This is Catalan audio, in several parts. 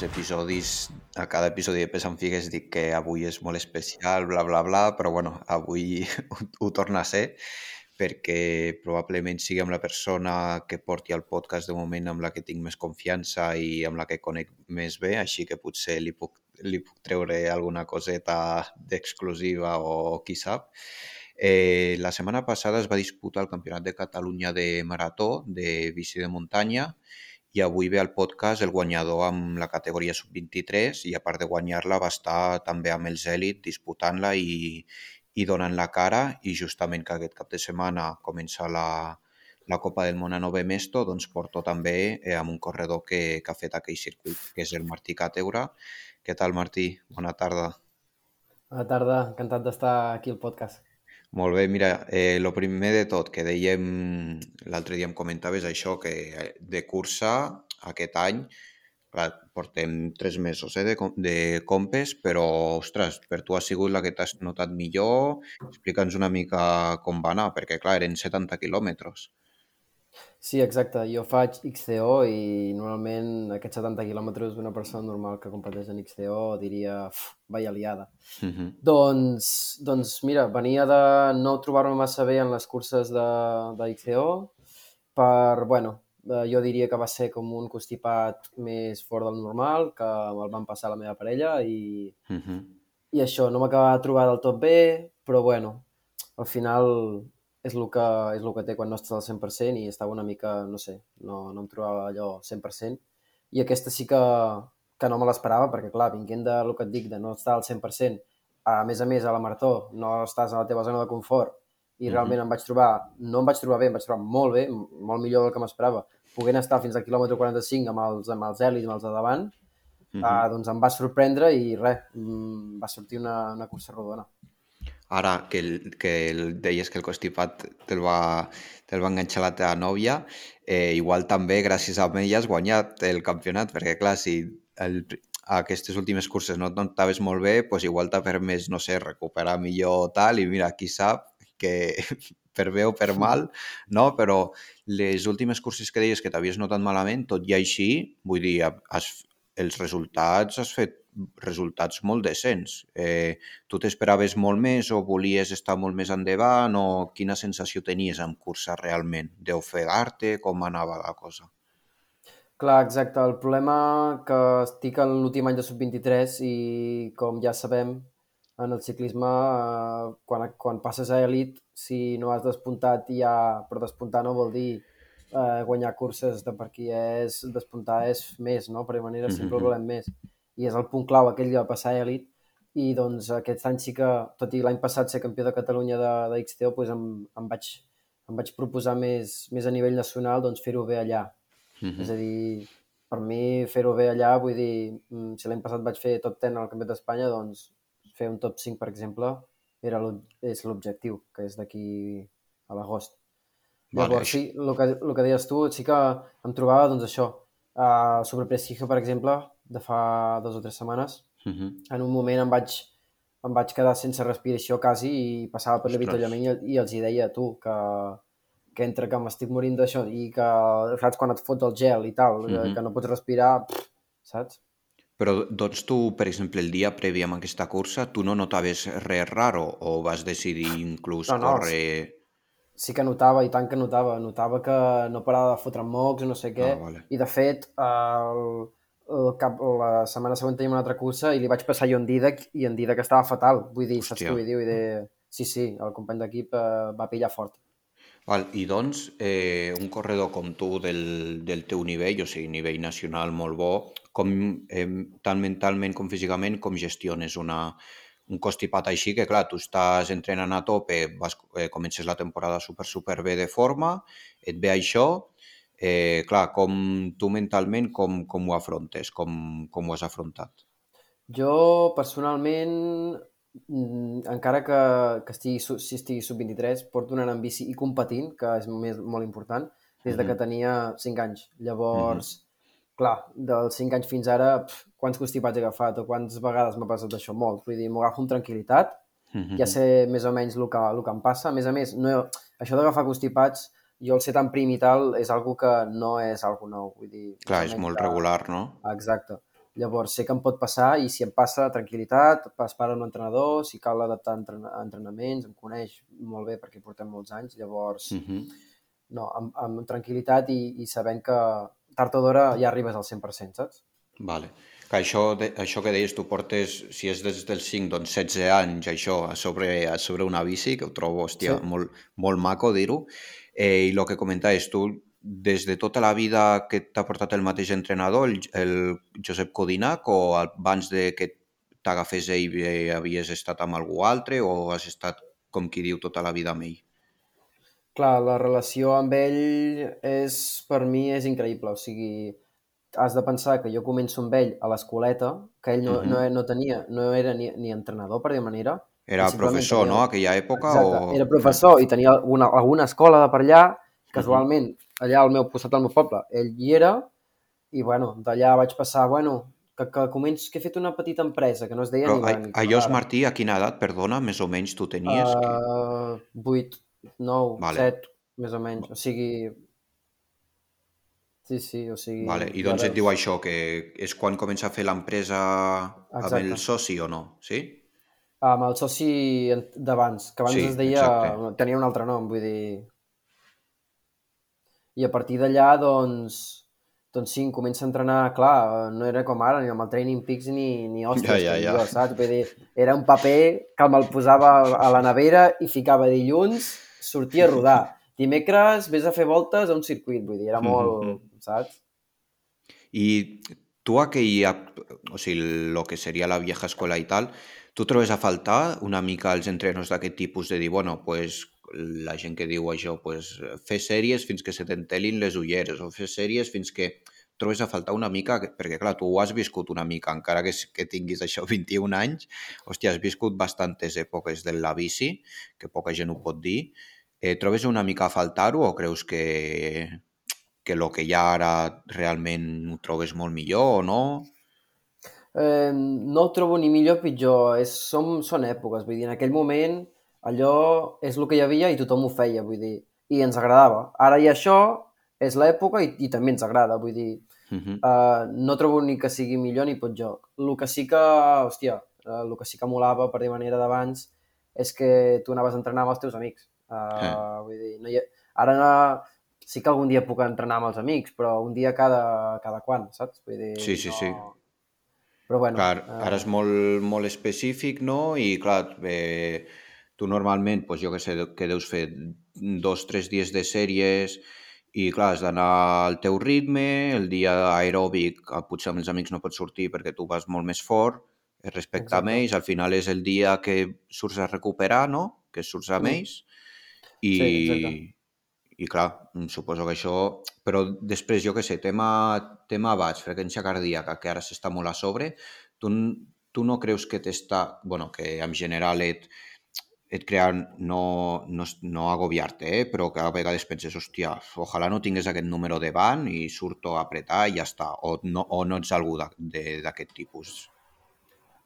els episodis, a cada episodi de Pes amb Figues dic que avui és molt especial, bla, bla, bla, però bueno, avui ho, ho torna a ser perquè probablement sigui amb la persona que porti el podcast de moment amb la que tinc més confiança i amb la que conec més bé, així que potser li puc, li puc treure alguna coseta d'exclusiva o qui sap. Eh, la setmana passada es va disputar el Campionat de Catalunya de Marató de bici de muntanya i avui ve al podcast el guanyador amb la categoria sub-23 i a part de guanyar-la va estar també amb els èlit disputant-la i, i donant la cara i justament que aquest cap de setmana comença la, la Copa del Món a Nove Mesto, doncs porto també eh, amb un corredor que, que ha fet aquell circuit, que és el Martí Cateura. Què tal, Martí? Bona tarda. Bona tarda, encantat d'estar aquí al podcast. Molt bé, mira, eh, lo primer de tot, que dèiem, l'altre dia em comentaves això, que eh, de cursa aquest any, clar, portem tres mesos eh, de, de compes, però, ostres, per tu ha sigut la que t'has notat millor. Explica'ns una mica com va anar, perquè, clar, eren 70 quilòmetres. Sí, exacte. Jo faig XCO i normalment aquests 70 quilòmetres d'una persona normal que competeix en XCO diria, vaya liada. Uh -huh. doncs, doncs mira, venia de no trobar-me massa bé en les curses de, de XCO per, bueno, eh, jo diria que va ser com un constipat més fort del normal, que me'l van passar la meva parella i, uh -huh. i això, no m'acabava de trobar del tot bé, però bueno, al final és el que, és el que té quan no estàs al 100% i estava una mica, no sé, no, no em trobava allò 100%. I aquesta sí que, que no me l'esperava, perquè clar, vinguent de el que et dic, de no estar al 100%, a més a més a la marató no estàs a la teva zona de confort i mm -hmm. realment em vaig trobar, no em vaig trobar bé, em vaig trobar molt bé, molt millor del que m'esperava, poguent estar fins al quilòmetre 45 amb els, amb els èlits, amb els de davant, mm -hmm. uh, doncs em va sorprendre i res, mm, va sortir una, una cursa rodona. Ara que, el, que el, deies que el constipat te'l va, te va enganxar la teva nòvia, eh, igual també gràcies a ella has guanyat el campionat, perquè clar, si el, aquestes últimes curses no et notaves molt bé, doncs igual t'ha permès, no sé, recuperar millor tal, i mira, qui sap que per bé o per mal, no? Però les últimes curses que deies que t'havies notat malament, tot i així, vull dir, has, els resultats has fet resultats molt decents. Eh, tu t'esperaves molt més o volies estar molt més endavant o quina sensació tenies en cursa realment? D'ofegar-te? Com anava la cosa? Clar, exacte. El problema que estic en l'últim any de sub-23 i com ja sabem, en el ciclisme, eh, quan, quan passes a elit, si no has despuntat ja, però despuntar no vol dir eh, guanyar curses de per aquí és despuntar és més, no? Per manera sempre mm -hmm. volem més i és el punt clau aquell de passar a elit i doncs aquest any sí que, tot i l'any passat ser campió de Catalunya de, de XTO, doncs em, em, vaig, em vaig proposar més, més a nivell nacional doncs fer-ho bé allà. Mhm. -huh. És a dir, per mi fer-ho bé allà, vull dir, mm, si l'any passat vaig fer top 10 al Campionat d'Espanya, doncs fer un top 5, per exemple, era és l'objectiu, que és d'aquí a l'agost. Vale. Llavors, sí, el que, el que deies tu, sí que em trobava, doncs, això, uh, sobre Prestigio, per exemple, de fa dues o tres setmanes, uh -huh. en un moment em vaig, em vaig quedar sense respiració quasi i passava per l'avituallament i, i els hi deia tu que, que entre que m'estic morint d'això i que saps quan et fots el gel i tal, uh -huh. que no pots respirar, pff, saps? Però doncs tu, per exemple, el dia previ a aquesta cursa, tu no notaves res raro o vas decidir inclús no, no, córrer... Sí, sí que notava, i tant que notava. Notava que no parava de fotre mocs no sé què. Ah, vale. I de fet, el, el cap, la setmana següent tenim una altra cursa i li vaig passar jo en Didac i en Didac estava fatal. Vull dir, Hòstia. saps què vull dir? Vull dir, sí, sí, el company d'equip eh, va pillar fort. Val, I doncs, eh, un corredor com tu del, del teu nivell, o sigui, nivell nacional molt bo, com, eh, tant mentalment com físicament, com gestiones una, un costipat així, que clar, tu estàs entrenant a tope, vas, eh, comences la temporada super, super bé de forma, et ve això, Eh, clar, com tu mentalment, com, com ho afrontes? Com, com ho has afrontat? Jo, personalment, mm, encara que, que estigui, si estigui sub-23, porto anant en bici i competint, que és més, molt important, des de que tenia 5 anys. Llavors, mm -hmm. clar, dels 5 anys fins ara, pf, quants constipats he agafat o quantes vegades m'ha passat això? Molt. Vull dir, m'ho agafo amb tranquil·litat, mm -hmm. ja sé més o menys el que, el que em passa. A més a més, no, això d'agafar constipats jo el ser tan prim i tal és algo que no és algo nou. Vull dir, Clar, és molt que... regular, no? Exacte. Llavors, sé que em pot passar i si em passa, tranquil·litat, pas para un entrenador, si cal adaptar entren entrenaments, em coneix molt bé perquè portem molts anys, llavors, uh mhm. -huh. no, amb, amb tranquil·litat i, i sabent que tard o d'hora ja arribes al 100%, saps? Vale. Que això, de, això que deies, tu portes, si és des dels 5, doncs 16 anys, això, a sobre, a sobre una bici, que ho trobo, hòstia, sí. molt, molt maco dir-ho. Eh, I el que comentaves, tu des de tota la vida que t'ha portat el mateix entrenador, el, el Josep Codinac, o abans de que t'agafés ell havies estat amb algú altre o has estat, com qui diu, tota la vida amb ell? Clar, la relació amb ell és, per mi és increïble, o sigui, has de pensar que jo començo amb ell a l'escoleta, que ell no, uh -huh. no, no tenia, no era ni, ni entrenador, per dir manera. Era professor, tenia... no?, aquella època? Exacte, o... era professor i tenia una, alguna escola de per allà, casualment, uh -huh allà al meu costat del meu poble. Ell hi era i, bueno, d'allà vaig passar, bueno, que, que començo, que he fet una petita empresa que no es deia Però, ni Però a, Llos Martí, a quina edat, perdona, més o menys tu tenies? Uh, 8, 9, vale. 7, més o menys. O sigui, Sí, sí, o sigui... Vale. I doncs et diu això, que és quan comença a fer l'empresa amb el soci o no, sí? Amb el soci d'abans, que abans sí, es deia... Exacte. Tenia un altre nom, vull dir i a partir d'allà, doncs, doncs sí, comença a entrenar, clar, no era com ara, ni amb el Training Peaks ni, ni hòsties, ja, ja, ja. Jo, saps? Vull dir, era un paper que me'l posava a la nevera i ficava dilluns, sortia a rodar. Dimecres vés a fer voltes a un circuit, vull dir, era molt, mm -hmm. saps? I tu aquell, o sigui, el que seria la vieja escola i tal, tu trobes a faltar una mica els entrenos d'aquest tipus de dir, bueno, pues la gent que diu això, pues, fer sèries fins que se t'entelin les ulleres o fer sèries fins que trobes a faltar una mica, perquè clar, tu ho has viscut una mica, encara que, que tinguis això 21 anys, hòstia, has viscut bastantes èpoques de la bici, que poca gent ho pot dir. Eh, trobes una mica a faltar-ho o creus que, que el que hi ha ara realment ho trobes molt millor o no? Eh, no ho trobo ni millor o pitjor, és, som, són èpoques, vull dir, en aquell moment allò és el que hi havia i tothom ho feia, vull dir, i ens agradava. Ara i això és l'època i, i també ens agrada, vull dir, uh -huh. uh, no trobo ni que sigui millor ni joc. El que sí que, hòstia, el que sí que molava, per dir manera d'abans, és que tu anaves a entrenar amb els teus amics. Uh, uh. Vull dir, no hi ha... ara no... sí que algun dia puc entrenar amb els amics, però un dia cada, cada quan, saps? Vull dir, sí, sí, no... sí. Però bueno... Clar, ara és molt, molt específic, no? I clar, eh, tu normalment, doncs jo que sé, que deus fer dos, tres dies de sèries i clar, has d'anar al teu ritme, el dia aeròbic potser amb els amics no pots sortir perquè tu vas molt més fort respecte Exacte. a ells, al final és el dia que surts a recuperar, no? Que surts amb mm. ells i, sí, i clar, suposo que això... Però després, jo que sé, tema, tema baix, freqüència cardíaca, que ara s'està molt a sobre, tu, tu no creus que t'està... bueno, que en general et, et crea no, no, no agobiar-te, eh? però que a vegades penses, hòstia, ojalà no tingués aquest número de van i surto a apretar i ja està, o no, o no ets algú d'aquest tipus?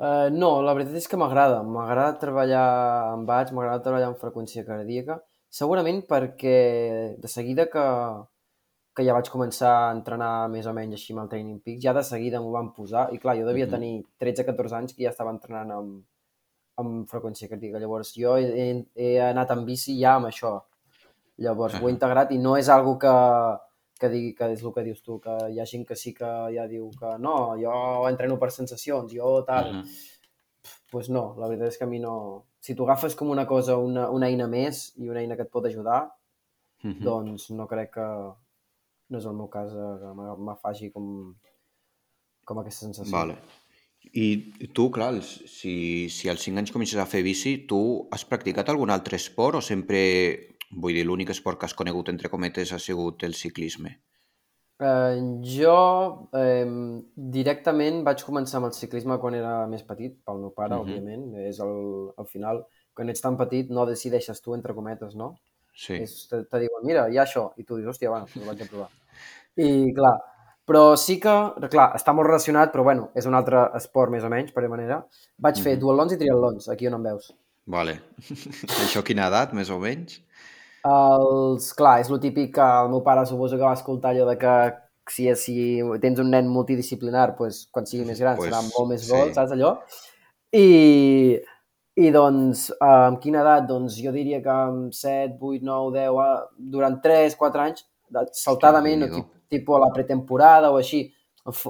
Uh, no, la veritat és que m'agrada. M'agrada treballar amb bats, m'agrada treballar amb freqüència cardíaca, segurament perquè de seguida que, que ja vaig començar a entrenar més o menys així amb el Training Peaks, ja de seguida m'ho van posar, i clar, jo devia mm -hmm. tenir 13-14 anys que ja estava entrenant amb, amb freqüència crítica. Llavors, jo he, he anat amb bici ja amb això. Llavors, uh -huh. ho he integrat i no és algo que, que digui que és el que dius tu, que hi ha gent que sí que ja diu que no, jo entreno per sensacions, jo tal... Uh -huh. pues no, la veritat és que a mi no... Si tu agafes com una cosa, una, una eina més i una eina que et pot ajudar, uh -huh. doncs no crec que... No és el meu cas eh, que m'afagi com, com aquesta sensació. Vale. I tu, clar, si, si als 5 anys comences a fer bici, tu has practicat algun altre esport o sempre, vull dir, l'únic esport que has conegut, entre cometes, ha sigut el ciclisme? Eh, jo eh, directament vaig començar amb el ciclisme quan era més petit, pel meu pare, uh -huh. òbviament. És el, al final, quan ets tan petit, no decideixes tu, entre cometes, no? Sí. És, te, te diuen, mira, hi ha això, i tu dius, hòstia, va, ho vaig a provar. I clar, però sí que, clar, està molt relacionat, però bueno, és un altre esport més o menys, per manera. Vaig fer mm -hmm. duatlons i triatlons, aquí on em veus. Vale. Això quina edat, més o menys? Els, clar, és lo típic que el meu pare suposo que va escoltar allò de que si, si tens un nen multidisciplinar, pues, quan sigui més gran Pues, serà molt més sí. bo, saps allò? I, i doncs, amb quina edat? Doncs jo diria que amb 7, 8, 9, 10, eh, durant 3, 4 anys, saltadament, o tipus a la pretemporada o així,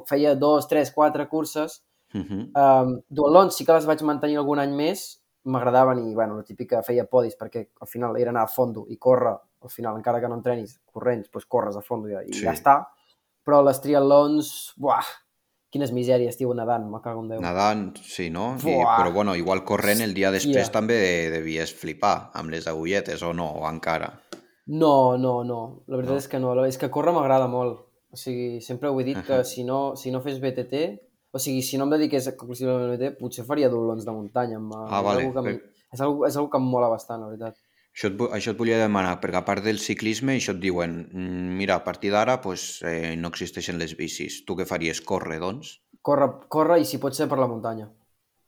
feia 2, 3, 4 curses. Mhm. Um, dualons sí que les vaig mantenir algun any més, m'agradaven i, bueno, la típica feia podis perquè al final era anar a fondo i córrer, al final, encara que no entrenis corrents, doncs corres a fondo i, i Sí. ja està. Però les triatlons, buah, quines misèries, tio, nedant, me cago en Déu. Nadant, sí, no? I, però bueno, igual corrent el dia després Hòstia. també devies flipar amb les agulletes, o no? O encara? No, no, no, la veritat No? és que no, és que córrer m'agrada molt. O sigui, sempre ho he dit que Ahà. si no, si no fes BTT, o sigui, si no em dediqués exclusivament a BTT, potser faria dualons de muntanya. Em, Ah, és vale. algo que Per- és, algo, és que em mola bastant, la veritat. Això et, això et volia demanar, perquè a part del ciclisme, això et diuen, "Mm, mira, a partir d'ara pues, eh, no existeixen les bicis. Tu què faries? Córrer, doncs? Corre, corre i si pot ser per la muntanya.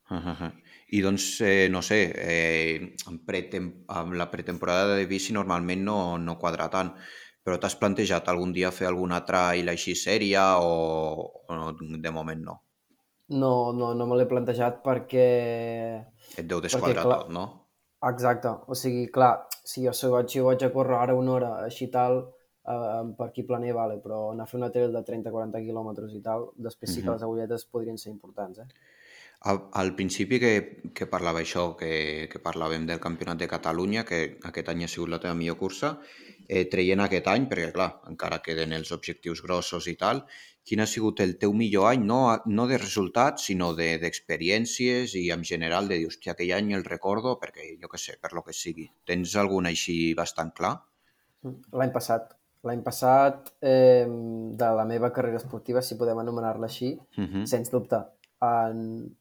Ahaha. I doncs, eh, no sé, eh, pretem amb la pretemporada de bici normalment no, no quadra tant, però t'has plantejat algun dia fer alguna trail així sèria o, o de moment no? No, no, no me l'he plantejat perquè... Et deu desquadrar clar- tot, no? Exacte, o sigui, clar, si jo, si vaig, jo vaig a córrer ara una hora així tal, eh, per aquí planer, vale, però anar a fer una trail de 30-40 quilòmetres i tal, després sí que Mhm. les agulletes podrien ser importants, eh? Al, al principi que, que parlava això, que, que parlàvem del Campionat de Catalunya, que aquest any ha sigut la teva millor cursa, eh, traient aquest any, perquè clar, encara queden els objectius grossos i tal, quin ha sigut el teu millor any, no, no de resultats, sinó de- d'experiències i en general de dir, hòstia, aquell any el recordo perquè, jo què sé, per lo que sigui. Tens algun així bastant clar? L'any passat. L'any passat, eh, de la meva carrera esportiva, si podem anomenar-la així, Mhm. sens dubte. En...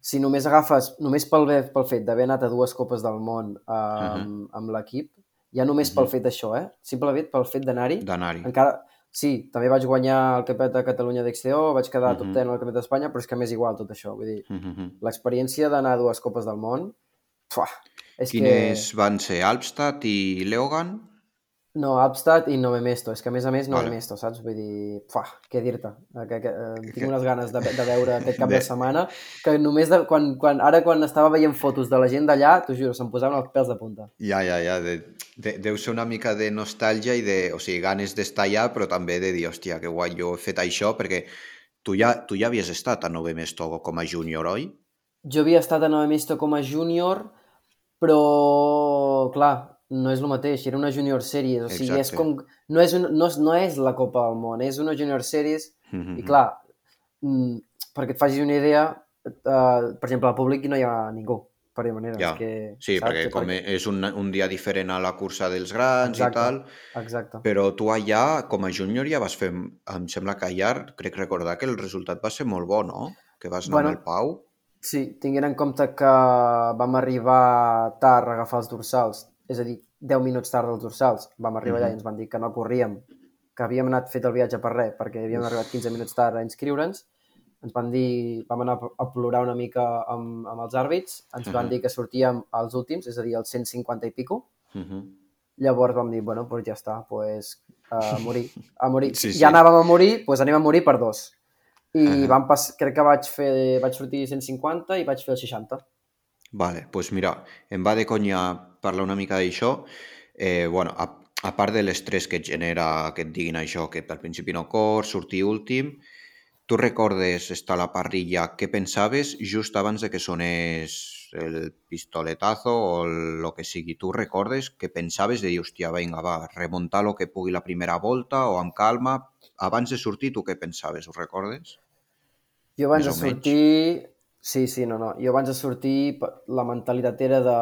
Si només agafes, només pel, pel fet d'haver anat a dues copes del món eh, amb, amb l'equip, ja només pel Mhm. fet d'això, eh? Simplement pel fet d'anar-hi, D'anar-hi. encara... Sí, també vaig guanyar el Campionat de Catalunya d'XTO, vaig quedar top Mhm. 10 al Campionat d'Espanya, però és que m'és igual tot això. Vull dir, Mhm. l'experiència d'anar a dues copes del món, fuà, és Quines que... van ser? Alpstad i Leogan? No, Abstad i Nove Mesto. És que, a més a més, Nove Vale. Mesto, saps? Vull dir, fuà, què dir-te? Eh, Que, que, eh, Que- tinc unes ganes de, de veure aquest cap de De- setmana que només de, quan, quan, ara quan estava veient fotos de la gent d'allà, t'ho juro, se'm posaven els pèls de punta. Ja, ja, ja. De, de, deu ser una mica de nostàlgia i de, o sigui, ganes d'estar allà, però també de dir, hòstia, que guai, jo he fet això, perquè tu ja, tu ja havies estat a Nove Mesto com a júnior, oi? Jo havia estat a Nove Mesto com a júnior, però, clar, no és el mateix, era una junior series, o sigui, és com... No és, un, no, és, no és la Copa del Món, és una junior series Mhm. I clar, mm, perquè et facis una idea, eh, per exemple, al públic no hi ha ningú, per dir manera. Ja. És que, Sí, saps? perquè com és un, un dia diferent a la cursa dels grans Exacte. i tal, Exacte. però tu allà, com a júnior, ja vas fer, em sembla que allà, crec recordar que el resultat va ser molt bo, no? Que vas anar Bueno, amb el Pau. Sí, tinguent en compte que vam arribar tard a agafar els dorsals, és a dir, 10 minuts tard als dorsals, vam arribar allà Mhm. i ens van dir que no corríem, que havíem anat fet el viatge per res, perquè havíem arribat 15 minuts tard a inscriure'ns, ens van dir, vam anar a plorar una mica amb, amb els àrbits, ens van Mhm. dir que sortíem als últims, és a dir, als 150 i pico, Mhm. Llavors vam dir, bueno, doncs ja està, pues, a morir, a morir. Sí, sí. Ja anàvem a morir, doncs anem a morir per dos. I Ahà. vam pas, crec que vaig fer, vaig sortir 150 i vaig fer el 60. Vale, doncs pues mira, em va de conya parlar una mica d'això. Eh, bueno, a, a part de l'estrès que et genera que et diguin això, que al principi no cors, sortir últim, tu recordes estar a la parrilla, què pensaves just abans de que sonés el pistoletazo o el que sigui? Tu recordes què pensaves de dir, hòstia, vinga, va, remuntar el que pugui la primera volta o amb calma? Abans de sortir, tu què pensaves? Ho recordes? Jo abans Més de o menys. sortir... Sí, sí, no, no. Jo abans de sortir, la mentalitat era de...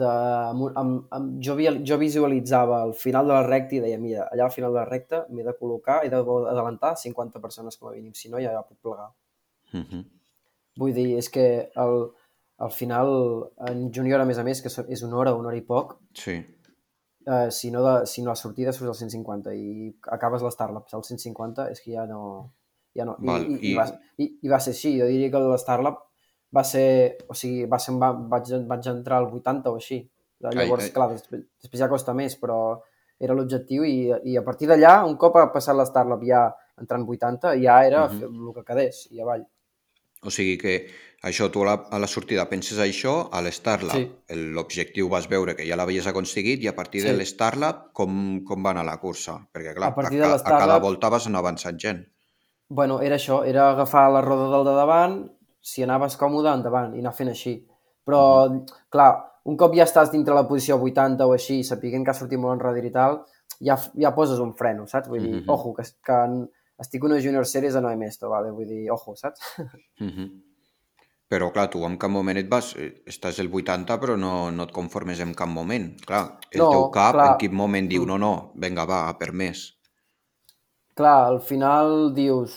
de amb, amb, amb, jo, vi- jo visualitzava el final de la recta i deia, mira, allà al final de la recta m'he de col·locar, he d'adelantar 50 persones com a mínim, si no ja puc plegar. Mhm. Vull dir, és que al, al final, en júnior, a més a més, que és una hora, una hora i poc, Sí. eh, si, no de, si no la sortida surts al 150 i acabes l'Starlab al 150, és que ja no... Ja no. I, Val, i, i, i- va, i, I va ser així, jo diria que l'Starlab va ser... O sigui, va ser, va, vaig, vaig entrar al 80 o així. Llavors, ai, ai. clar, després, després ja costa més, però era l'objectiu i, i a partir d'allà, un cop ha passat l'Startup ja entrant 80, ja era uh -huh. el que quedés i avall. O sigui que això, tu a la, a la sortida penses això, a l'Starlab sí. l'objectiu vas veure que ja l'havies aconseguit i a partir sí. de l'Starlab com, com va anar la cursa? Perquè clar, a, partir a, de a cada volta vas anar avançant gent. Bueno, era això, era agafar la roda del de davant, si anaves còmode, endavant, i anar fent així. Però, mm. clar, un cop ja estàs dintre la posició 80 o així, sapiguent que ha sortit molt enrere i tal, ja, ja poses un freno, saps? Vull dir, mm -hmm. ojo, que, que estic una junior series a no he esto, vale? Vull dir, ojo, saps? Mm -hmm. Però, clar, tu en cap moment et vas... Estàs el 80, però no, no et conformes en cap moment. Clar, el no, teu cap clar. en quin moment diu, mm. no, no, vinga, va, per més. Clar, al final dius,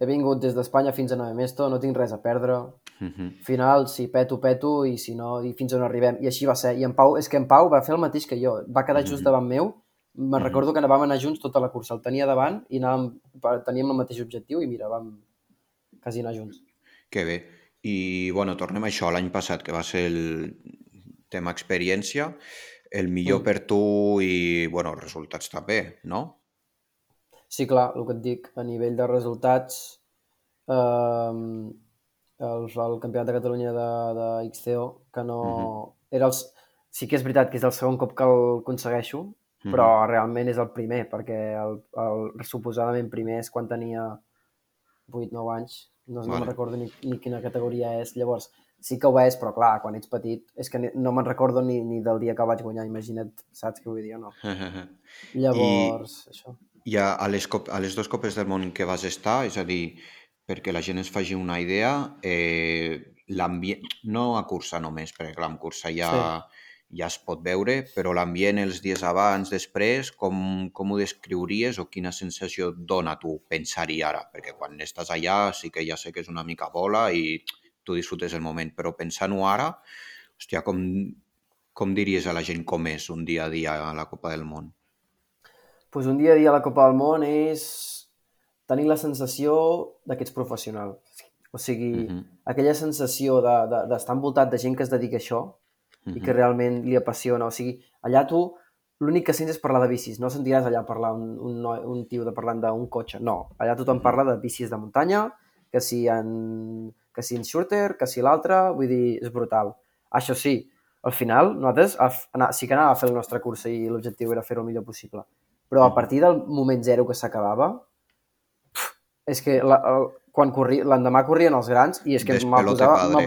he vingut des d'Espanya fins a Nové Mesto, no tinc res a perdre, Uh -huh. final, si peto, peto, i si no, i fins on arribem. I així va ser. I en Pau, és que en Pau va fer el mateix que jo. Va quedar uh -huh. just davant meu. Me'n uh -huh. recordo que anàvem anar junts tota la cursa. El tenia davant i anàvem, teníem el mateix objectiu i mira, vam quasi anar junts. Que bé. I, bueno, tornem a això. L'any passat, que va ser el tema experiència, el millor mm. per tu i, bueno, resultats també, no? Sí, clar, el que et dic, a nivell de resultats, eh, el, el Campionat de Catalunya de, de XCO, que no... Uh -huh. era els... Sí que és veritat que és el segon cop que el aconsegueixo, uh -huh. però realment és el primer, perquè el, el suposadament primer és quan tenia 8-9 anys, no, vale. no me'n recordo ni, ni quina categoria és. Llavors, sí que ho és, però clar, quan ets petit, és que no me'n recordo ni, ni del dia que vaig guanyar, imagina't, saps què vull dir o no? Llavors, I, això. I a, a, les, cop, a les dues copes del món que vas estar, és a dir, perquè la gent es faci una idea, eh, l'ambient, no a cursa només, perquè clar, en cursa ja, sí. ja es pot veure, però l'ambient els dies abans, després, com, com ho descriuries o quina sensació dona tu pensar-hi ara? Perquè quan estàs allà sí que ja sé que és una mica bola i tu disfrutes el moment, però pensant-ho ara, hòstia, com, com diries a la gent com és un dia a dia a la Copa del Món? Pues un dia a dia a la Copa del Món és tenir la sensació de que ets professional. O sigui, uh -huh. aquella sensació d'estar de, de, envoltat de gent que es dedica a això uh -huh. i que realment li apassiona. O sigui, allà tu l'únic que sents és parlar de bicis. No sentiràs allà parlar un, un, un tio de parlant d'un cotxe. No, allà tothom -huh. parla de bicis de muntanya, que si en, que si en shooter, que si l'altre, vull dir, és brutal. Això sí, al final nosaltres sí que anàvem a fer la nostra cursa i l'objectiu era fer-ho el millor possible. Però a partir del moment zero que s'acabava, és que la, el, quan corria, l'endemà corrien els grans i és que me posava,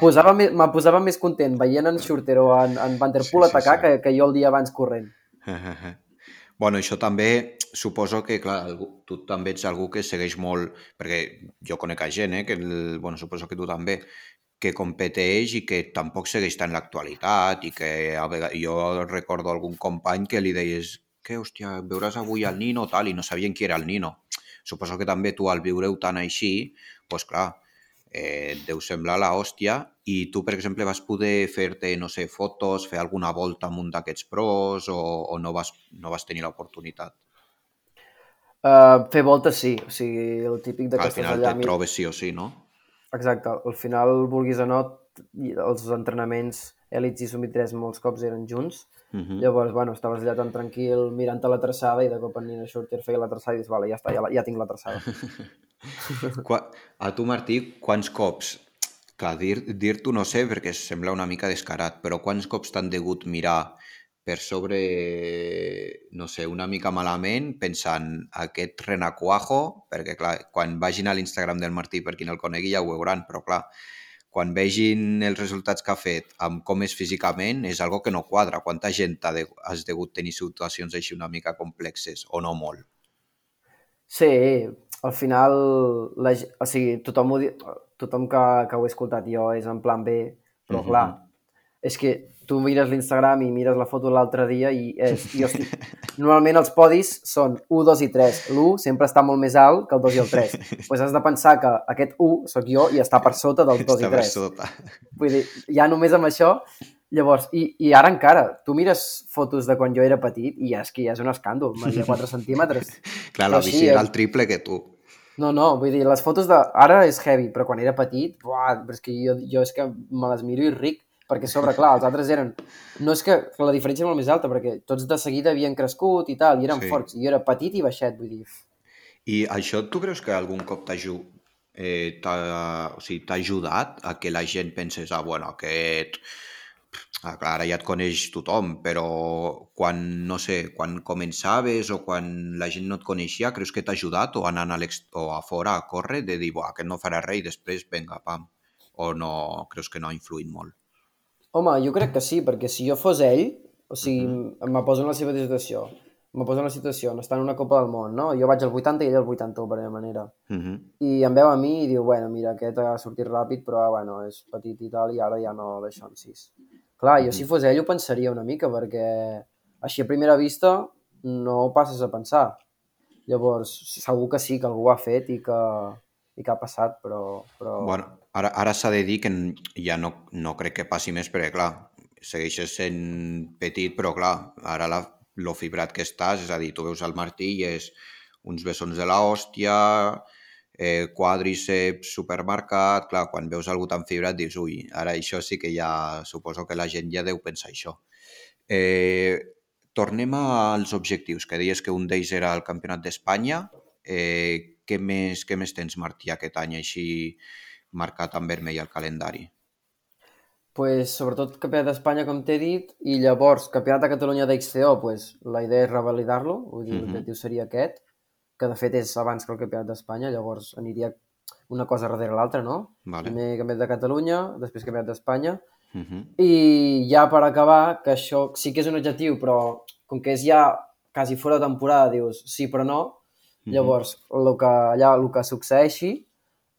posava, me posava més content veient en Schurter o en, en Van Der Poel sí, sí, atacar sí. Que, que jo el dia abans corrent. bueno, això també suposo que, clar, algú, tu també ets algú que segueix molt, perquè jo conec a gent, eh, que el, bueno, suposo que tu també, que competeix i que tampoc segueix tant l'actualitat i que a vegades, jo recordo algun company que li deies que, hòstia, veuràs avui el Nino tal, i no sabien qui era el Nino. Suposo que també tu al viure-ho tan així, doncs clar, eh, et deu semblar la hòstia. I tu, per exemple, vas poder fer-te, no sé, fotos, fer alguna volta amb un d'aquests pros o, o no, vas, no vas tenir l'oportunitat? Uh, fer voltes sí, o sigui, el típic de que Al final allà... Al trobes sí o sí, no? Exacte, al final, vulguis o no, els entrenaments Elits i Sumit 3 molts cops eren junts Uh -huh. Llavors, bueno, estaves allà tan tranquil mirant-te la traçada i de cop en Nina Schurter feia la traçada i dius, vale, ja està, ja, ja tinc la traçada. a tu, Martí, quants cops, clar, dir-t'ho dir no sé perquè sembla una mica descarat, però quants cops t'han degut mirar per sobre, no sé, una mica malament, pensant aquest renacuajo, perquè clar, quan vagin a l'Instagram del Martí, per qui no el conegui ja ho veuran, però clar, quan vegin els resultats que ha fet amb com és físicament, és algo que no quadra. Quanta gent ha de, has degut tenir situacions així una mica complexes, o no molt? Sí, al final, la, o sigui, tothom, ho, tothom que, que ho he escoltat jo és en plan B, però uh -huh. clar, és que tu mires l'Instagram i mires la foto l'altre dia i és, jo estic... normalment els podis són 1, 2 i 3. L'1 sempre està molt més alt que el 2 i el 3. Doncs pues has de pensar que aquest 1 sóc jo i està per sota del 2 està i 3. Sota. Vull dir, ja només amb això Llavors, i, i ara encara, tu mires fotos de quan jo era petit i és que ja és un escàndol, media 4 centímetres. Clar, la bici era el triple que tu. No, no, vull dir, les fotos de... Ara és heavy, però quan era petit, buah, però és que jo, jo és que me les miro i ric perquè a sobre, clar, els altres eren... No és que, que la diferència és molt més alta, perquè tots de seguida havien crescut i tal, i eren Sí. forts. I jo era petit i baixet, vull dir... I això tu creus que algun cop aju- eh, o sigui, t'ha ajudat a que la gent pensés, ah, bueno, aquest... Ah, clar, ara ja et coneix tothom, però quan, no sé, quan començaves o quan la gent no et coneixia, creus que t'ha ajudat o anant a, o a fora a córrer de dir, buah, aquest no farà res i després, venga, pam. O no, creus que no ha influït molt? Home, jo crec que sí, perquè si jo fos ell, o sigui, me poso en la seva situació, me poso en la situació, on està en una Copa del Món, no? Jo vaig al 80 i ell al 81, per la manera. Mhm. I em veu a mi i diu, bueno, mira, aquest ha sortit ràpid, però bueno, és petit i tal, i ara ja no deixo en sis. Clar, jo si fos ell ho pensaria una mica, perquè així a primera vista no ho passes a pensar. Llavors, segur que sí, que algú ho ha fet i que, i que ha passat, però... però... Bueno, ara, ara s'ha de dir que ja no, no crec que passi més perquè, clar, segueixes sent petit, però, clar, ara la, lo fibrat que estàs, és a dir, tu veus el Martí i és uns bessons de la hòstia, eh, quàdriceps supermarcat, clar, quan veus algú tan fibrat dius, ui, ara això sí que ja, suposo que la gent ja deu pensar això. Eh, tornem als objectius, que deies que un d'ells era el Campionat d'Espanya. Eh, què, més, què més tens, Martí, aquest any així marcat en vermell al calendari? pues, sobretot Campionat d'Espanya, com t'he dit, i llavors Campionat de Catalunya d'XCO, pues, la idea és revalidar-lo, vull dir, Mhm. l'objectiu seria aquest, que de fet és abans que el Campionat d'Espanya, llavors aniria una cosa darrere l'altra, no? Vale. Primer Campionat de Catalunya, després Campionat d'Espanya, Uh -huh. i ja per acabar, que això sí que és un objectiu, però com que és ja quasi fora de temporada, dius sí però no, Mhm. llavors el que, allà el que succeeixi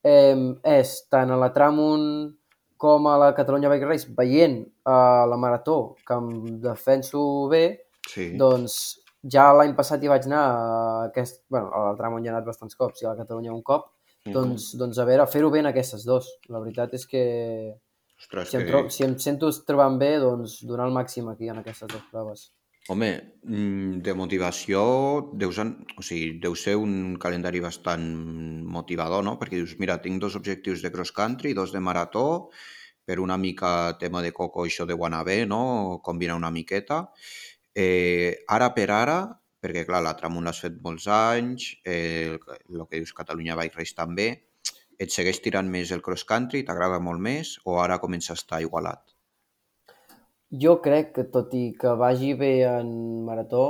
eh, és tant a la Tramunt com a la Catalunya Bike Race veient a la Marató que em defenso bé, Sí. doncs ja l'any passat hi vaig anar a aquest, bueno, a la Tramunt hi he anat bastants cops i a la Catalunya un cop, Mhm. doncs, doncs a veure, fer-ho bé en aquestes dos. La veritat és que Ostres, si em, que... si em sento trobant bé, doncs donar el màxim aquí en aquestes dues proves. Home, mm, de motivació deus, en... o sigui, deu ser un calendari bastant motivador, no? Perquè dius, mira, tinc dos objectius de cross country, dos de marató, per una mica tema de coco, això de anar bé, no? Combinar una miqueta. Eh, ara per ara, perquè clar, la Tramunt l'has fet molts anys, eh, el que dius Catalunya Bike Race també, et segueix tirant més el cross country, t'agrada molt més, o ara comença a estar igualat? Jo crec que tot i que vagi bé en marató,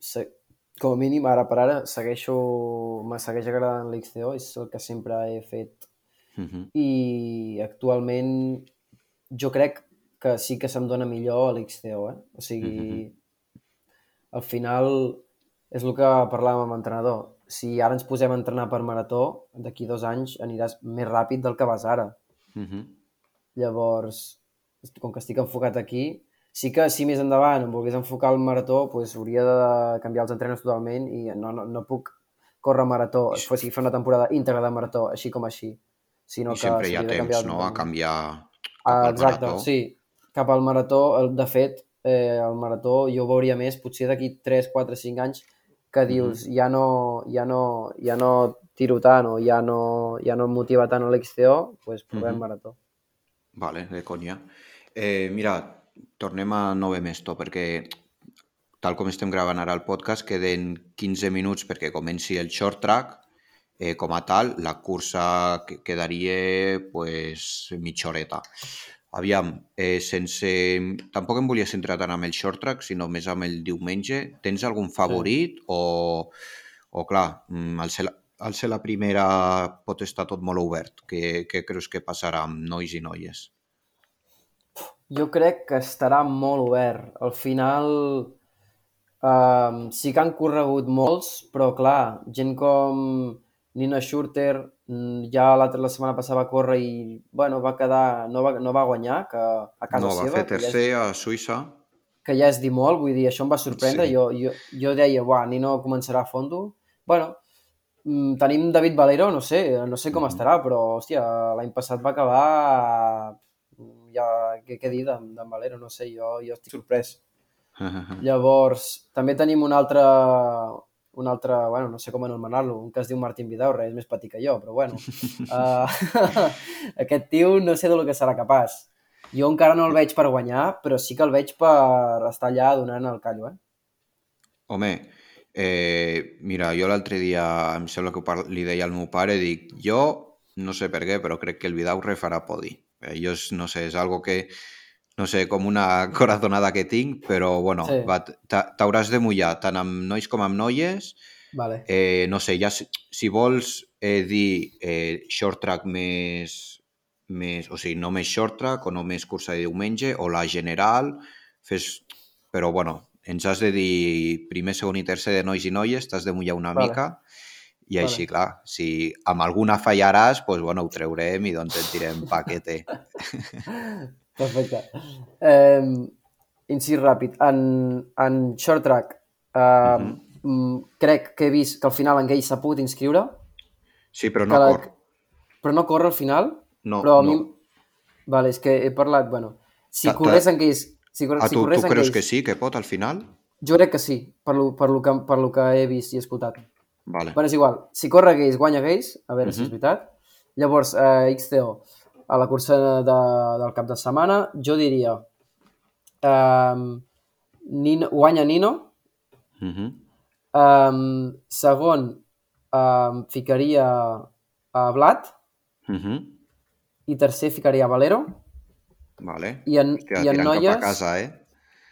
se... com a mínim ara per ara segueixo, me segueix agradant l'XCO, és el que sempre he fet Uh -huh. i actualment jo crec que sí que se'm dona millor a l'XCO, eh? O sigui, al final és el que parlàvem amb l'entrenador. Si ara ens posem a entrenar per marató, d'aquí dos anys aniràs més ràpid del que vas ara. Uh -huh. Llavors, com que estic enfocat aquí, sí que si més endavant em volgués enfocar al marató, pues, hauria de canviar els entrenos totalment i no, no, no puc córrer marató, o sigui, fer una temporada íntegra de marató, així com així. Sinó I sempre hi ha temps, no?, a canviar cap Ah, al exacte, marató. sí. Cap al marató, el- de fet, eh, el marató jo ho veuria més potser d'aquí 3, 4, 5 anys que dius, ja no, ja no, ja no tiro tant o ja no, ja no em motiva tant a l'XCO, doncs provem Mhm. marató. Vale, de conya. Eh, mira, tornem a Nove Mesto, perquè tal com estem gravant ara el podcast, queden 15 minuts perquè comenci el short track. Eh, com a tal, la cursa que- quedaria pues, mitja horeta. Aviam, eh, sense... Tampoc em volia centrar tant amb el short track, sinó més amb el diumenge. Tens algun favorit o, o clar, mm, al ser, la, al ser la primera pot estar tot molt obert? Què, què creus que passarà amb nois i noies? Jo crec que estarà molt obert. Al final um, sí que han corregut molts, però clar, gent com Nina Schurter mm, ja la, la setmana passada va córrer i bueno, va quedar, no va, no va guanyar que a casa no, va seva, fer que ja, és, tercer a Suïssa. que ja és dir molt, vull dir, això em va sorprendre. Sí. Jo, jo, jo deia, uah, Nino començarà a fondo. Bueno, mm, tenim David Valero, no sé, no sé com Mhm. estarà, però, hòstia, l'any passat va acabar... Ja, què, què dir d'en Valero? No sé, jo, jo estic sorprès. Llavors, també tenim un altre, un altre, bueno, no sé com anomenar-lo, un que es diu Martín Vidaurre, és més petit que jo, però bueno. Uh, aquest tio no sé de lo que serà capaç. Jo encara no el veig per guanyar, però sí que el veig per estar allà donant el callo, eh? Home, eh, mira, jo l'altre dia em sembla que li deia al meu pare, dic, jo no sé per què, però crec que el Vidaurre farà podi. Jo, és- no sé, és algo que, no sé, com una corazonada que tinc, però bueno, Sí. t'hauràs de mullar tant amb nois com amb noies. Vale. Eh, no sé, ja si, si vols eh, dir eh, short track més, més, o sigui, no més short track o no més cursa de diumenge, o la general, fes... Però, bueno, ens has de dir primer, segon i tercer de nois i noies, t'has de mullar una Vale. mica, i Vale. així, clar, si amb alguna fallaràs, doncs, bueno, ho treurem i doncs et direm paquete. Perfecte. Eh, incís ràpid. En, en short track, eh, Mhm. mm, crec que he vist que al final en Gay s'ha pogut inscriure, Sí, però Que no la- cor. però no corre al final. No, però a no. mi... Vale, és que he parlat... Bueno, si Ta- ta- corres en Gays... Si, cor... Ah, si tu, corres tu creus que sí, que pot al final? Jo crec que sí, per lo, per lo, que, per lo que he vist i escoltat. Vale. Bueno, és igual. Si corre Gays, guanya Gays, a veure si és veritat. Llavors, eh, XTO, a la cursa de, del cap de setmana, jo diria... Um, Nino, guanya Nino. Mhm. Um, segon, um, ficaria a Vlad. Mhm. I tercer, ficaria a Valero. Vale. I en, Hòstia, i en noies... cap a casa, eh?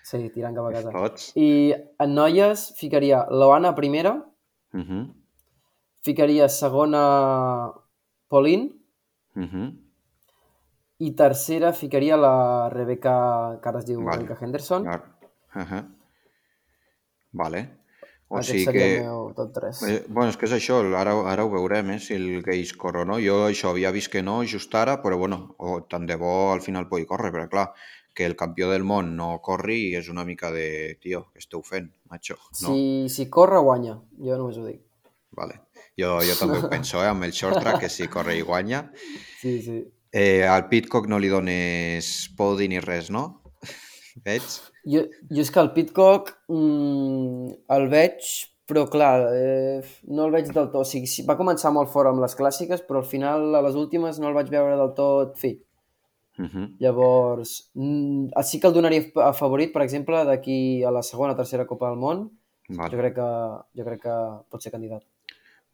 Sí, tirant cap a casa. Tots. I en noies ficaria Loana primera, Mhm. ficaria segona Pauline Mhm. i tercera ficaria la Rebecca, que ara es diu Vale. Rebecca Henderson. Clar. Aha. Vale. O Aquest sigui seria que... meu top 3. Eh, bueno, és que és això, ara, ara ho veurem, eh, si el Gage corre o no. Jo això havia vist que no just ara, però bueno, o tant de bo al final pugui córrer, però clar, que el campió del món no corri és una mica de, tio, què esteu fent, macho? No, Si, si corre, guanya. Jo només ho dic. vale. Jo, jo també ho penso, eh, amb el short track, que si corre i guanya. Sí, sí. Eh, al Pitcock no li dones podi ni res, no? Veig? Jo, jo és que el Pitcock mm, el veig, però clar, eh, no el veig del tot. O sigui, va començar molt fort amb les clàssiques, però al final, a les últimes, no el vaig veure del tot fi. Uh -huh. Llavors, mm, sí que el donaria a favorit, per exemple, d'aquí a la segona o tercera Copa del Món. vale. Jo crec que, jo crec que pot ser candidat.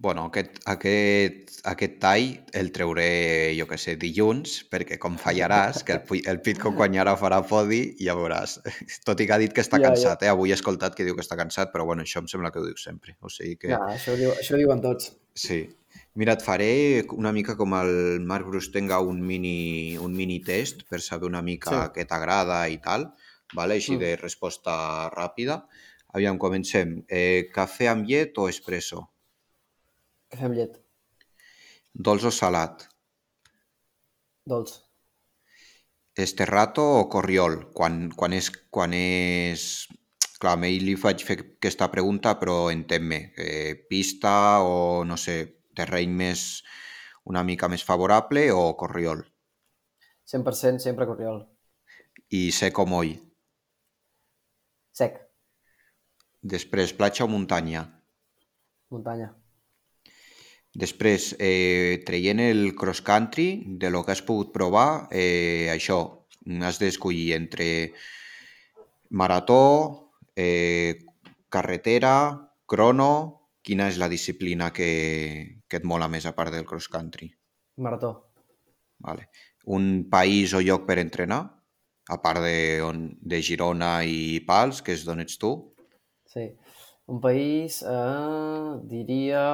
Bueno, aquest, aquest, aquest tall el treuré, jo que sé, dilluns, perquè com fallaràs, que el, el Pitcock guanyarà farà podi, ja veuràs. Tot i que ha dit que està Ja, ja. cansat, eh? Avui he escoltat que diu que està cansat, però bueno, això em sembla que ho diu sempre. O sigui que... Ja, això, ho diu, això ho diuen tots. Sí. Mira, et faré una mica com el Marc Brustenga un mini, un mini test per saber una mica Sí. què t'agrada i tal, vale? així Mm. de resposta ràpida. Aviam, comencem. Eh, cafè amb llet o espresso? Que fem llet. Dolç o salat? Dolç. Esterrato o corriol? Quan, quan, és, quan és... Clar, a ell li faig fer aquesta pregunta, però entén-me. Eh, pista o, no sé, terreny més una mica més favorable o corriol? 100% sempre corriol. I sec o moll? Sec. Després, platja o muntanya? Muntanya. Després, eh, traient el cross-country, de lo que has pogut provar, eh, això, has d'escollir entre marató, eh, carretera, crono... Quina és la disciplina que, que et mola més a part del cross-country? Marató. Vale. Un país o lloc per entrenar? A part de, on, de Girona i Pals, que és d'on ets tu? Sí. Un país, eh, diria...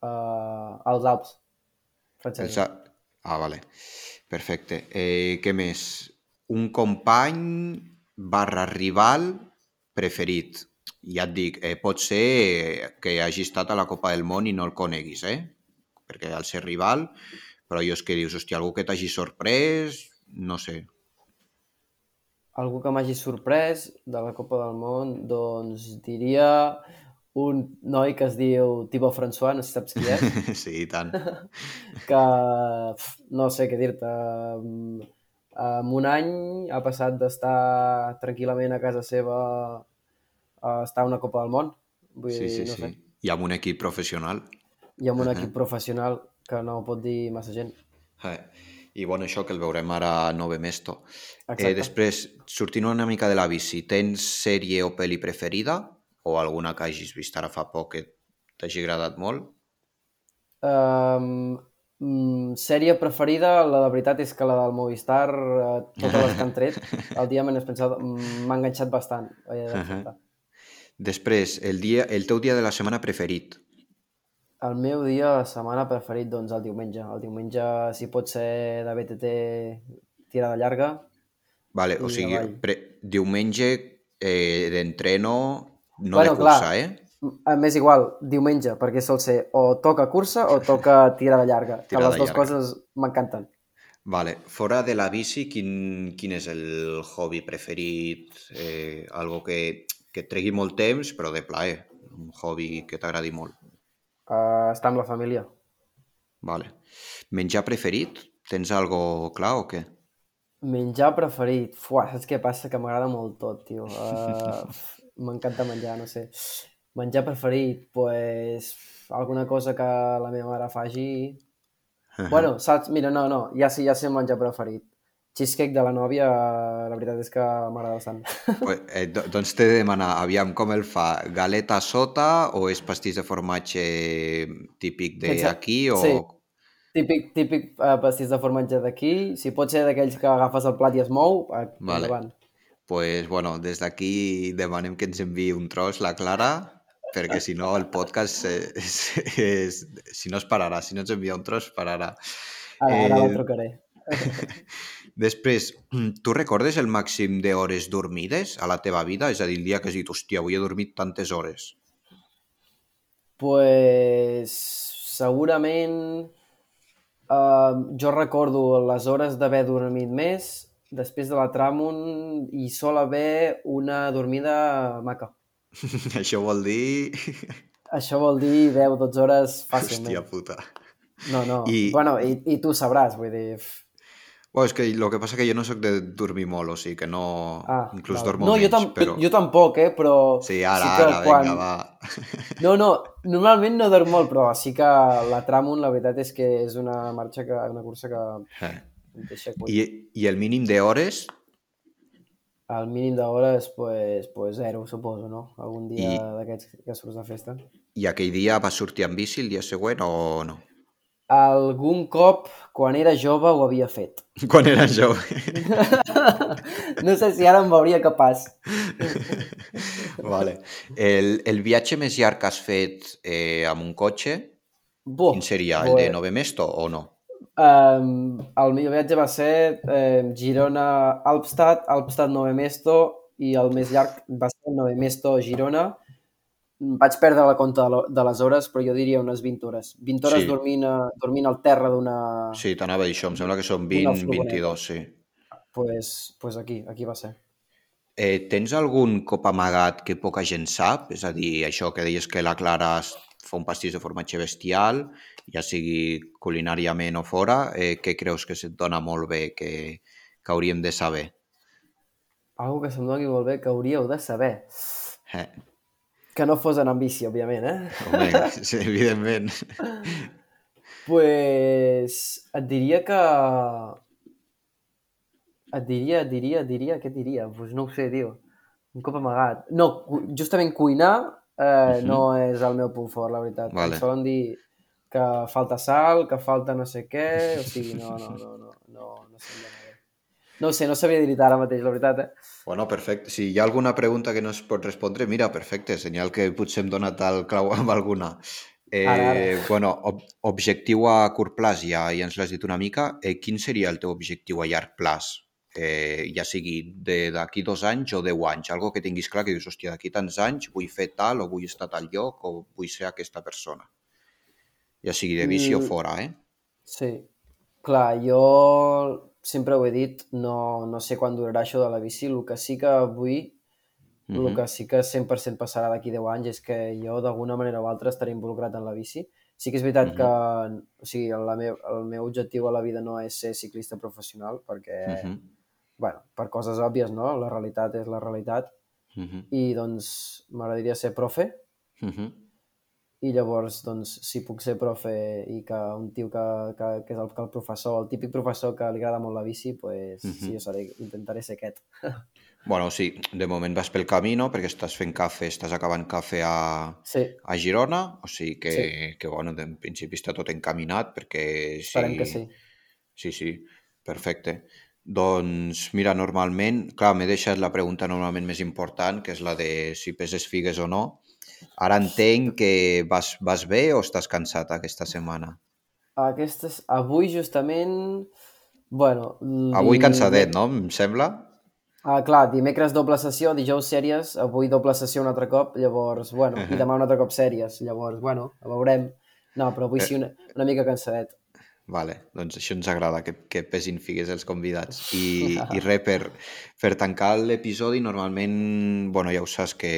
Eh, els Alps. Els a- Ah, vale. Perfecte. Eh, què més? Un company barra rival preferit. Ja et dic, eh, pot ser que hagi estat a la Copa del Món i no el coneguis, eh? Perquè al ser rival, però jo és que dius, hòstia, algú que t'hagi sorprès, no sé. Algú que m'hagi sorprès de la Copa del Món, doncs diria un noi que es diu Thibaut François, no sé si saps qui és, sí, i tant. que pf, no sé què dir-te. En un any ha passat d'estar tranquil·lament a casa seva a estar a una Copa del Món. Vull Sí, dir, sí, no sí. sé. I amb un equip professional. I amb un equip professional que no pot dir massa gent. Eh. I bueno, això que el veurem ara a Nove Mesto. Eh, Exacte. després, sortint una mica de la bici, tens sèrie o pel·li preferida? O alguna que hagis vist ara fa poc que t'hagi agradat molt? Um, mm, sèrie preferida, la de veritat és que la del Movistar, eh, totes les que han tret, el dia mm, m'ha enganxat bastant. He d'acceptar. Després, el, dia, el teu dia de la setmana preferit. El meu dia de setmana preferit, doncs, el diumenge. El diumenge, si pot ser de BTT tirada llarga, Vale, o sigui, pre, diumenge eh, d'entreno, no Bueno, de cursa, clar. eh? A més igual, diumenge, perquè sol ser o toca cursa o toca tirada llarga, que Tirada les dues llarga. coses m'encanten. Vale, fora de la bici, quin, quin és el hobby preferit? Eh, algo que, que et tregui molt temps, però de plaer. Un hobby que t'agradi molt. Uh, estar amb la família. Vale. Menjar preferit? Tens algo clar o què? Menjar preferit. Fuà, saps què passa? Que m'agrada molt tot, tio. Uh, M'encanta menjar, no sé. Menjar preferit, pues, alguna cosa que la meva mare faci. Bueno, saps? Mira, no, no, ja sé, ja sé el menjar preferit. Cheesecake de la nòvia, la veritat és que m'agrada bastant. Pues, eh, do- doncs t'he de demanar, aviam com el fa, galeta sota o és pastís de formatge típic d'aquí o... sí. Típic, típic uh, pastís de formatge d'aquí. Si pot ser d'aquells que agafes el plat i es mou, uh, Vale. endavant. pues, bueno, des d'aquí demanem que ens enviï un tros la Clara, perquè si no el podcast és, és, és, si no es pararà, si no ens envia un tros pararà. Ara, ara Eh, la trucaré. Després, tu recordes el màxim d'hores dormides a la teva vida? És a dir, el dia que has dit, hòstia, avui he dormit tantes hores. Pues segurament uh, jo recordo les hores d'haver dormit més després de la Tramun i sol haver una dormida maca. Això vol dir... Això vol dir 10-12 hores fàcilment. Hòstia puta. No, no. I... Bueno, i, i tu sabràs, vull dir... Bueno, és que el que passa que jo no sóc de dormir molt, o sigui que no... Ah, inclús val. dormo no, menys, jo, tam però... jo, jo tampoc, eh? Però Sí, ara, sí que ara, quan... vinga, va. No, no, normalment no dorm molt, però sí que la Tramun, la veritat és que és una marxa que, una cursa que Eh. deixa. I, I el mínim d'hores? El mínim d'hores, pues, pues zero, suposo, no? Algun dia I- d'aquests que surts de festa. I aquell dia vas sortir amb bici el dia següent o no? Algun cop, quan era jove, ho havia fet. Quan era jove. no sé si ara em veuria capaç. vale. El, el viatge més llarg que has fet eh, amb un cotxe, Buh, quin seria? El pues, de Nove Mesto o no? Um, el meu viatge va ser eh, Girona-Alpstad, Alpstad-Nove Mesto i el més llarg va ser Nove Mesto-Girona. Vaig perdre la compta de les hores, però jo diria unes 20 hores. 20 hores Sí. dormint, a, dormint al terra d'una... Sí, t'anava a dir això, em sembla que són Una 20, furgoneta. 22, sí. Pues, pues aquí, aquí va ser. Eh, tens algun cop amagat que poca gent sap? És a dir, això que deies que la Clara fa un pastís de formatge bestial, ja sigui culinàriament o fora, eh, què creus que se't dona molt bé, que, que hauríem de saber? Algo que se'm doni molt bé que hauríeu de saber. Eh, Que no fos anar amb bici, òbviament, eh? home, sí, evidentment. Pues et diria que... Et diria, et diria, et diria, què et diria? Pues no ho sé, tio. Un cop amagat. No, justament cuinar eh, Mhm. no és el meu punt fort, la veritat. Vale. Em solen dir que falta sal, que falta no sé què, o sigui, no, no, no, no, no, no dona bé. No sé, no sabia dir ara mateix, la veritat, eh? Bueno, perfecte. Si hi ha alguna pregunta que no es pot respondre, mira, perfecte, senyal que potser hem donat el clau amb alguna. Eh, Ara, ara. Bueno, ob objectiu a curt plaç, ja, ja ens l'has dit una mica. Eh, quin seria el teu objectiu a llarg plaç? Eh, ja sigui de- d'aquí dos anys o deu anys, algo que tinguis clar que dius, hòstia, d'aquí tants anys vull fer tal o vull estar a tal lloc o vull ser aquesta persona. Ja sigui de o Mm. fora, eh? Sí. Clar, jo sempre ho he dit, no, no sé quan durarà això de la bici. El que sí que vull, el Mhm. que sí que 100% passarà d'aquí 10 anys és que jo d'alguna manera o altra estaré involucrat en la bici. Sí que és veritat Mhm. que o sigui, la meu, el meu objectiu a la vida no és ser ciclista professional perquè, Mhm. bueno, per coses òbvies, no? La realitat és la realitat Mhm. i doncs m'agradaria ser profe Mhm. I llavors, doncs, si puc ser profe i que un tio que, que, que és el, que el professor, el típic professor que li agrada molt la bici, pues, Mhm. sí, jo seré, intentaré ser aquest. Bueno, sí, de moment vas pel camí, no? Perquè estàs fent cafè, estàs acabant cafè a, Sí, a Girona, o sigui que, Sí. que bueno, en principi està tot encaminat perquè esperem que sí. Sí, sí, perfecte. Doncs mira, normalment, clar, m'he deixat la pregunta normalment més important, que és la de si peses figues o no. Ara entenc que vas, vas bé o estàs cansat aquesta setmana? Aquestes, avui justament, bueno... Avui cansadet, no? Em sembla? Ah, clar, dimecres doble sessió, dijous sèries, avui doble sessió un altre cop, llavors, bueno, i demà un altre cop sèries, llavors, bueno, veurem. No, però avui sí una, una mica cansadet. Vale, doncs això ens agrada, que, que pesin figues els convidats. I, i res, per, per tancar l'episodi, normalment, bueno, ja ho saps que,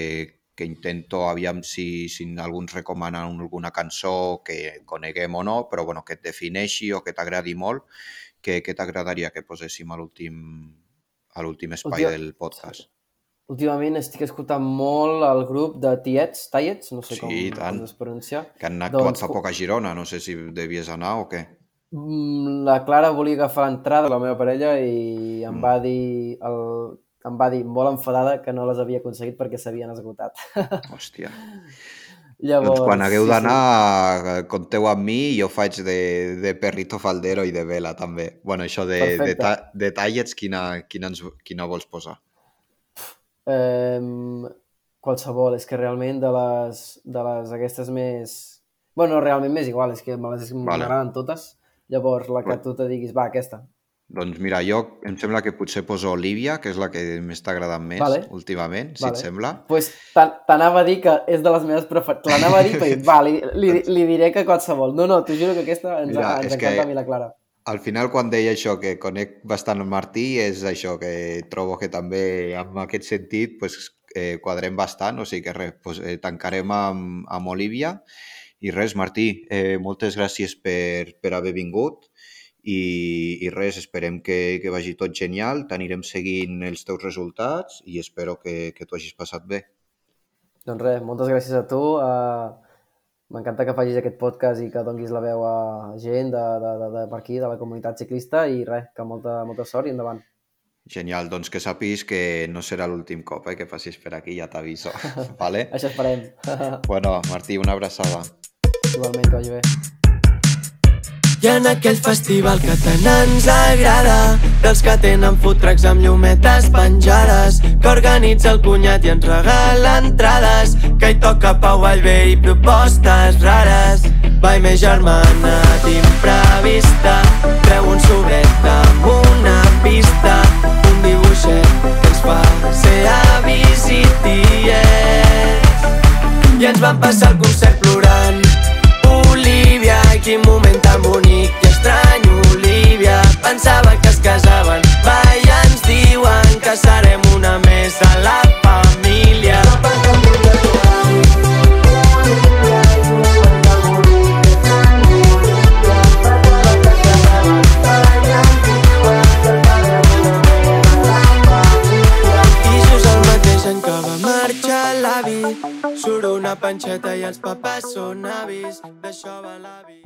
que intento, aviam si, si algú ens recomana alguna cançó que coneguem o no, però bueno, que et defineixi o que t'agradi molt, que, que t'agradaria que poséssim a l'últim a l'últim espai Última- del podcast. Últimament estic escoltant molt el grup de Tiets, Tiets, no sé Sí, com, tant. com es pronuncia. Que han actuat Doncs, fa poc a Girona, no sé si devies anar o què. Mm, La Clara volia agafar l'entrada, la meva parella, i em Mm. va dir, el, em va dir molt enfadada que no les havia aconseguit perquè s'havien esgotat. Hòstia. Llavors, Doncs quan hagueu sí, d'anar, eh, compteu amb mi i jo faig de, de perrito faldero i de vela també. bueno, això de, de, Perfecte. ta, de tallets, quina, quina, ens, quina vols posar? Sí. Um, qualsevol, és que realment de les, de les aquestes més... bueno, realment m'és igual, és que me les Vale. m'agraden totes. Llavors, la que tu te diguis, va, aquesta. Doncs mira, jo em sembla que potser poso Olivia, que és la que m'està agradant més Vale. últimament, si Vale. et sembla. pues, t'an- t'anava a dir que és de les meves preferides. L'anava a dir, però dic, va, li, li, li diré que qualsevol. No, no, t'ho juro que aquesta ens, Mira, ens és que- encanta a mi la Clara. Al final, quan deia això, que conec bastant el Martí, és això, que trobo que també en aquest sentit pues, eh, quadrem bastant, o sigui que res, pues, eh, tancarem amb, amb Olivia. I res, Martí, eh, moltes gràcies per, per haver vingut i, i res, esperem que, que vagi tot genial, t'anirem seguint els teus resultats i espero que, que t'ho hagis passat bé. Doncs res, moltes gràcies a tu. Uh, M'encanta que facis aquest podcast i que donguis la veu a gent de, de, de, de per aquí, de la comunitat ciclista i res, que molta, molta sort i endavant. Genial, doncs que sàpiguis que no serà l'últim cop eh, que facis per aquí, ja t'aviso. vale? Això esperem. Bueno, Martí, una abraçada. Igualment, que vagi bé. I en aquell festival que tant ens agrada Dels que tenen food trucks amb llumetes penjades Que organitza el cunyat i ens regala entrades Que hi toca Pau Vallvé i propostes rares. Vai més germana d'imprevista Treu un sobret amb una pista Un dibuixet que ens fa ser avis i i ens van passar el concert plorant quin moment tan bonic i estrany Olivia, pensava que es casaven. Va, i ens diuen que serem una més a la família. I just el mateix any que va marxar l'avi. Surt una panxeta i els papers són avis. D'això va l'avi